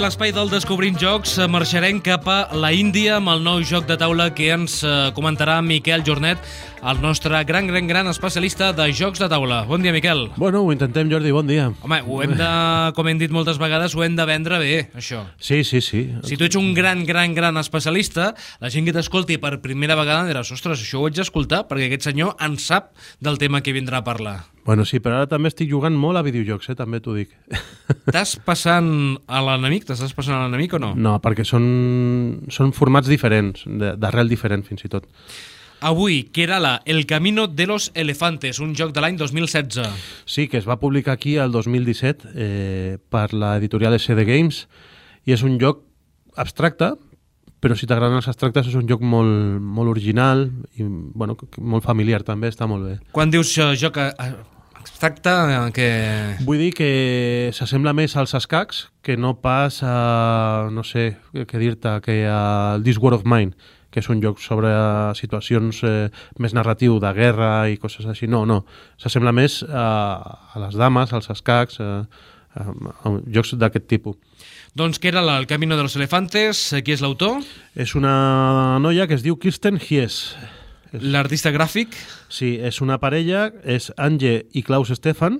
a l'espai del Descobrint Jocs eh, marxarem cap a la Índia amb el nou joc de taula que ens eh, comentarà Miquel Jornet, el nostre gran, gran, gran especialista de jocs de taula. Bon dia, Miquel. Bueno, ho intentem, Jordi, bon dia. Home, ho hem de, com hem dit moltes vegades, ho hem de vendre bé, això. Sí, sí, sí. Si tu ets un gran, gran, gran especialista, la gent que t'escolti per primera vegada diràs, ostres, això ho haig d'escoltar, perquè aquest senyor en sap del tema que vindrà a parlar. Bueno, sí, però ara també estic jugant molt a videojocs, eh? també t'ho dic. T'estàs passant a l'enemic? T'estàs passant a l'enemic o no? No, perquè són, són formats diferents, d'arrel diferent fins i tot. Avui, Kerala, El Camino de los Elefantes, un joc de l'any 2016. Sí, que es va publicar aquí el 2017 eh, per l'editorial SD Games i és un joc abstracte, però si t'agraden els abstractes és un joc molt, molt original i bueno, molt familiar també, està molt bé. Quan dius eh, joc eh, abstracte, eh, que... Vull dir que s'assembla més als escacs que no pas a, no sé, què dir-te, que al This War of Mine, que és un joc sobre situacions eh, més narratiu de guerra i coses així. No, no, s'assembla més a, a les dames, als escacs, a, a, a jocs d'aquest tipus. Doncs Kerala, El Camino de los Elefantes, eh, qui és l'autor? És una noia que es diu Kirsten Hies. L'artista gràfic? Sí, és una parella, és Ange i Klaus Stefan,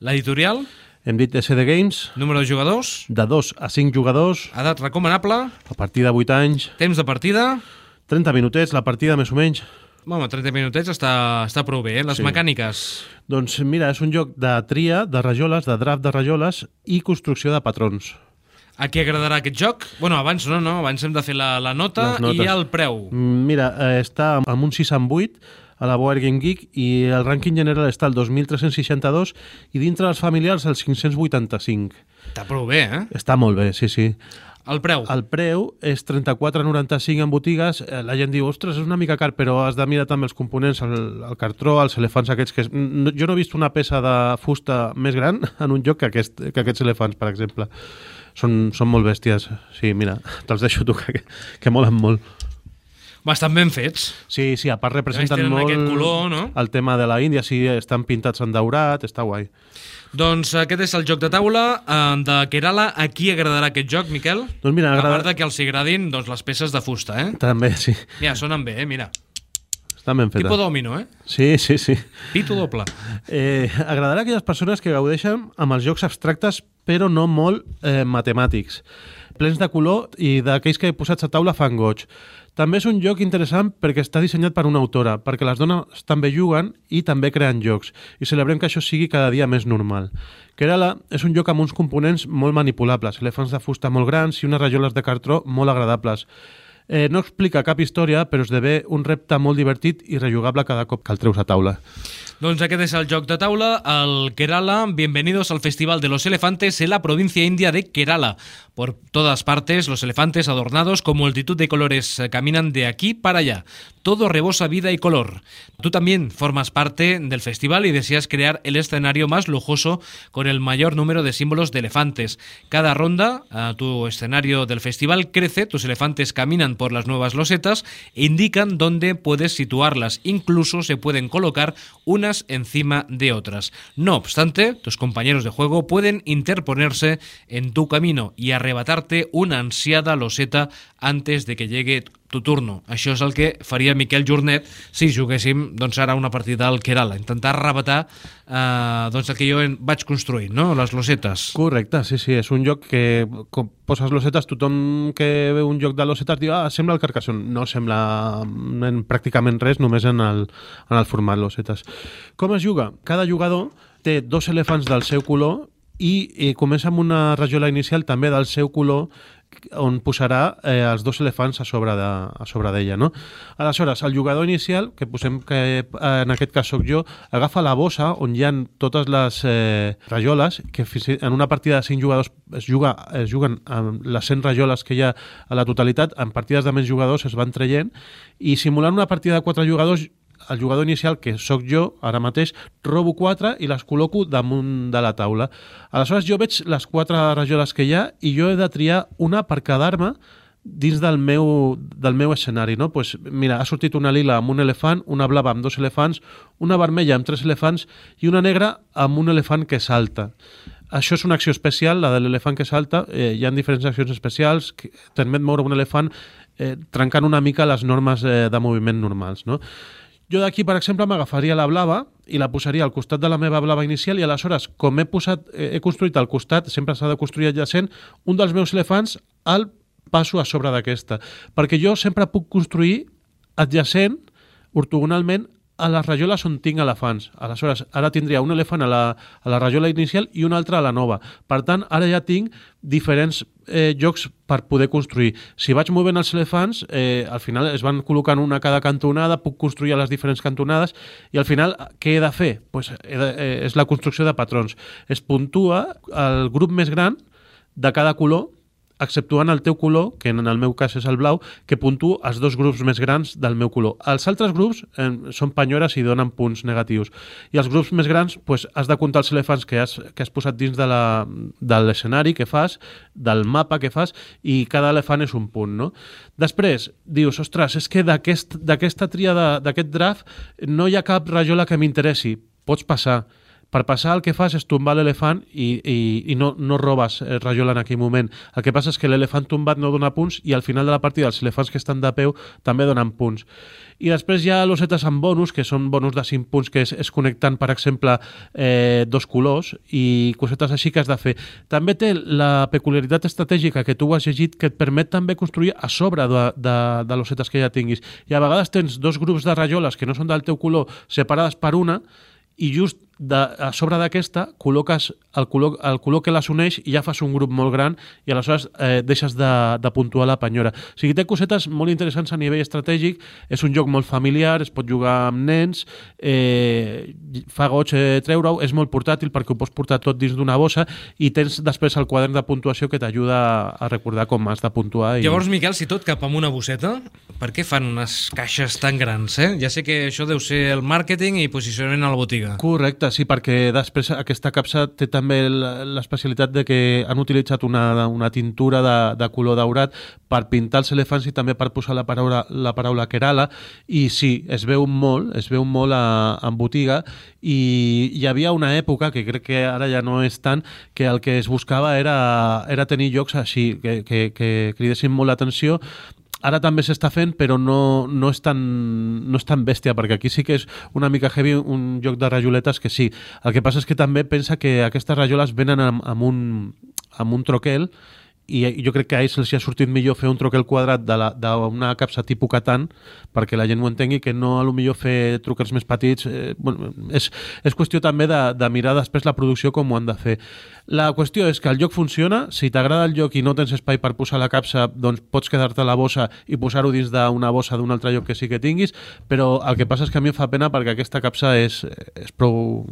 L'editorial? hem dit SD Games, Número de jugadors? de 2 a 5 jugadors, Edat recomanable? a partir de 8 anys, Temps de partida? 30 minutets, la partida més o menys. Home, 30 minutets està, està prou bé, eh? Les Sí. mecàniques. Doncs mira, és un joc de tria, de rajoles, de draft de rajoles i construcció de patrons. A qui agradarà aquest joc? Bueno, abans no, no, abans hem de fer la, la nota i el preu. Mm, Mira, eh, està amb un 6 amb 8 a la Board Game Geek i el rànquing general està al 2.362 i dintre dels familiars el 585. Està prou bé, eh? Està molt bé, sí, sí. El preu. El preu és 34,95 en botigues. Eh, La gent diu, ostres, és una mica car, però has de mirar també els components, el, el cartró, els elefants aquests. Que és... no, jo no he vist una peça de fusta més gran en un joc que, aquest, que aquests elefants, per exemple. Són, són molt bèsties. Sí, mira, te'ls deixo tu, que, que molen molt. Bastant ben fets. Sí, sí, a part representen molt color, no? el tema de la Índia, sí, estan pintats en daurat, està guai. Doncs aquest és el joc de taula eh, de Kerala. A qui agradarà aquest joc, Miquel? Doncs mira, A agrada... part de que els agradin doncs, les peces de fusta, eh? També, sí, Mira, sonen bé, eh? Mira. estan ben fetes. Tipo domino, eh? Sí, sí, sí. Pito doble. Eh, agradarà a aquelles persones que gaudeixen amb els jocs abstractes però no molt eh, matemàtics, plens de color i d'aquells que posats a taula fan goig. També és un joc interessant perquè està dissenyat per una autora, perquè les dones també juguen i també creen jocs, i celebrem que això sigui cada dia més normal. Kerala és un joc amb uns components molt manipulables, elefants de fusta molt grans i unes rajoles de cartró molt agradables. Eh, no explica cap història, però esdevé un repte molt divertit i rejugable cada cop que el treus a taula. Doncs aquest és el joc de taula, el Kerala. Bienvenidos al Festival de los Elefantes en la provincia india de Kerala. Por todas partes, los elefantes adornados con multitud de colores eh, caminan de aquí para allá. Todo rebosa vida y color. Tú también formas parte del festival y deseas crear el escenario más lujoso con el mayor número de símbolos de elefantes. Cada ronda, tu escenario del festival crece, tus elefantes caminan por las nuevas losetas e indican dónde puedes situarlas. Incluso se pueden colocar unas encima de otras. No obstante, tus compañeros de juego pueden interponerse en tu camino y arrebatarte una ansiada loseta antes de que llegue tu turno. Això és el que faria Miquel Jornet si juguéssim doncs, ara una partida al Kerala. Intentar arrebatar eh, doncs, el que jo vaig construint, no? les losetes. Correcte, sí, sí, és un joc que com poses losetes, tothom que veu un joc de losetes diu, ah, sembla el Carcassonne. No sembla en pràcticament res, només en el, en el format losetes. Com es juga? Cada jugador té dos elefants del seu color i, i comença amb una rajola inicial també del seu color on posarà eh, els dos elefants a sobre de, a d'ella, no? Aleshores, el jugador inicial, que posem que eh, en aquest cas sóc jo, agafa la bossa on hi ha totes les eh, rajoles, que en una partida de 5 jugadors es, juga, es juguen amb les 100 rajoles que hi ha a la totalitat, en partides de menys jugadors es van traient, i simulant una partida de 4 jugadors el jugador inicial, que sóc jo, ara mateix, robo quatre i les col·loco damunt de la taula. Aleshores jo veig les quatre rajoles que hi ha i jo he de triar una per quedar-me dins del meu, del meu escenari, no? Pues, mira, ha sortit una lila amb un elefant, una blava amb dos elefants, una vermella amb tres elefants i una negra amb un elefant que salta. això és una acció especial, la de l'elefant que salta. Eh, hi ha diferents accions especials que permet moure un elefant eh, trencant una mica les normes eh, de moviment normals. No? Jo d'aquí, per exemple, m'agafaria la blava i la posaria al costat de la meva blava inicial i aleshores, com he, posat, eh, he construït al costat, sempre s'ha de construir adjacent, un dels meus elefants el passo a sobre d'aquesta. Perquè jo sempre puc construir adjacent, ortogonalment, a les rajoles on tinc elefants. Aleshores, ara tindria un elefant a la, a la rajola inicial i un altre a la nova. Per tant, ara ja tinc diferents eh, llocs per poder construir. Si vaig movent els elefants, eh, al final es van col·locant una a cada cantonada, puc construir a les diferents cantonades i al final què he de fer? Pues, he de, eh, és la construcció de patrons. Es puntua el grup més gran de cada color exceptuant el teu color, que en el meu cas és el blau, que puntuo els dos grups més grans del meu color. Els altres grups eh, són penyores i donen punts negatius. I els grups més grans, pues, has de comptar els elefants que has, que has posat dins de l'escenari que fas, del mapa que fas, i cada elefant és un punt, no? Després, dius, ostres, és que d'aquesta aquest, tria d'aquest draft no hi ha cap rajola que m'interessi. Pots passar per passar el que fas és tombar l'elefant i, i, i no, no robes el rajola en aquell moment. El que passa és que l'elefant tombat no dona punts i al final de la partida els elefants que estan de peu també donen punts. I després hi ha losetes amb bonus, que són bonus de 5 punts que es, es connecten, per exemple, eh, dos colors i cosetes així que has de fer. També té la peculiaritat estratègica que tu has llegit que et permet també construir a sobre de, de, de losetes que ja tinguis. I a vegades tens dos grups de rajoles que no són del teu color separades per una i just de, a sobre d'aquesta col·loques el color, el color que les uneix i ja fas un grup molt gran i aleshores eh, deixes de, de puntuar la penyora. O sigui, té cosetes molt interessants a nivell estratègic, és un joc molt familiar, es pot jugar amb nens, eh, fa goig eh, treure-ho, és molt portàtil perquè ho pots portar tot dins d'una bossa i tens després el quadern de puntuació que t'ajuda a recordar com has de puntuar. I... Llavors, Miquel, si tot cap amb una bosseta, per què fan unes caixes tan grans? Eh? Ja sé que això deu ser el màrqueting i posicionament a la botiga. Correcte, sí, perquè després aquesta capsa té també l'especialitat de que han utilitzat una, una tintura de, de color daurat per pintar els elefants i també per posar la paraula, la paraula Kerala. I sí, es veu molt, es veu molt a, en botiga. I hi havia una època, que crec que ara ja no és tant, que el que es buscava era, era tenir llocs així, que, que, que cridessin molt l'atenció ara també s'està fent, però no, no, és tan, no és tan bèstia, perquè aquí sí que és una mica heavy un joc de rajoletes que sí. El que passa és que també pensa que aquestes rajoles venen amb, amb, un, amb un troquel i jo crec que a ells els ha sortit millor fer un troquel quadrat d'una capsa tipus Catan perquè la gent ho entengui, que no a lo millor fer truquels més petits. Eh, bueno, és, és qüestió també de, de mirar després la producció com ho han de fer. La qüestió és que el joc funciona, si t'agrada el joc i no tens espai per posar la capsa, doncs pots quedar-te la bossa i posar-ho dins d'una bossa d'un altre lloc que sí que tinguis, però el que passa és que a mi em fa pena perquè aquesta capsa és, és prou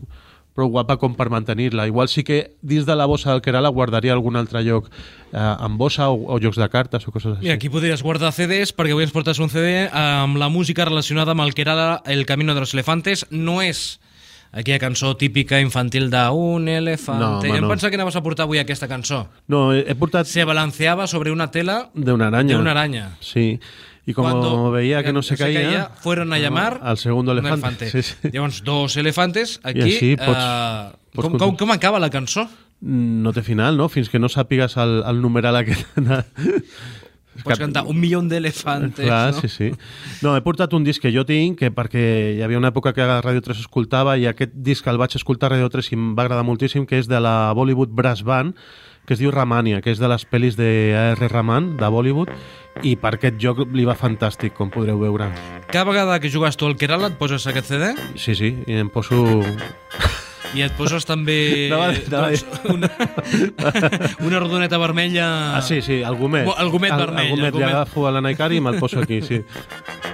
prou guapa com per mantenir-la. Igual sí que dins de la bossa del Kerala guardaria algun altre lloc eh, amb bossa o, o jocs de cartes o coses així. I aquí podries guardar CDs perquè avui ens portes un CD amb la música relacionada amb el Kerala, El Camino de los Elefantes. No és aquella cançó típica infantil d'un elefante. No, jo em no. pensava que anaves a portar avui aquesta cançó. No, he portat... Se balanceava sobre una tela... D'una aranya. D'una aranya. Sí. Y como Cuando veía que no se, se caía, caía, fueron a llamar al segundo elefante. elefante. Sí, sí. Llavors, dos elefantes aquí. I així pots, uh, pots com, com, com acaba la cançó? No té final, no? Fins que no sàpigues el, el numeral aquest. Pots cantar un milió d'elefantes, Clar, no? sí, sí. No, he portat un disc que jo tinc, que perquè hi havia una època que a Radio 3 escoltava i aquest disc el vaig escoltar a Radio 3 i em va agradar moltíssim, que és de la Bollywood Brass Band, que es diu Ramania, que és de les pel·lis de A.R. Rahman, de Bollywood, i per aquest joc li va fantàstic, com podreu veure. Cada vegada que jugues tu al Kerala et poses aquest CD? Sí, sí, i em poso... I et poses també no, no, doncs, una, una rodoneta vermella... Ah, sí, sí, el gomet. El gomet el, vermell. El gomet, el gomet. li agafo a la Naikari i me'l poso aquí, sí.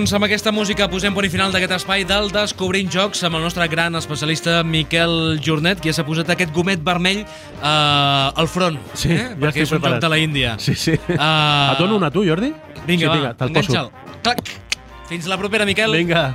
Doncs amb aquesta música posem punt i final d'aquest espai del Descobrint Jocs amb el nostre gran especialista Miquel Jornet, que ja s'ha posat aquest gomet vermell eh, al front, Sí, eh? ja perquè és un preparat. joc de la Índia. Sí, sí. Ah. Et dono una tu, Jordi? Vinga, sí, va, vinga, enganxa'l. Clac. Fins la propera, Miquel. Vinga.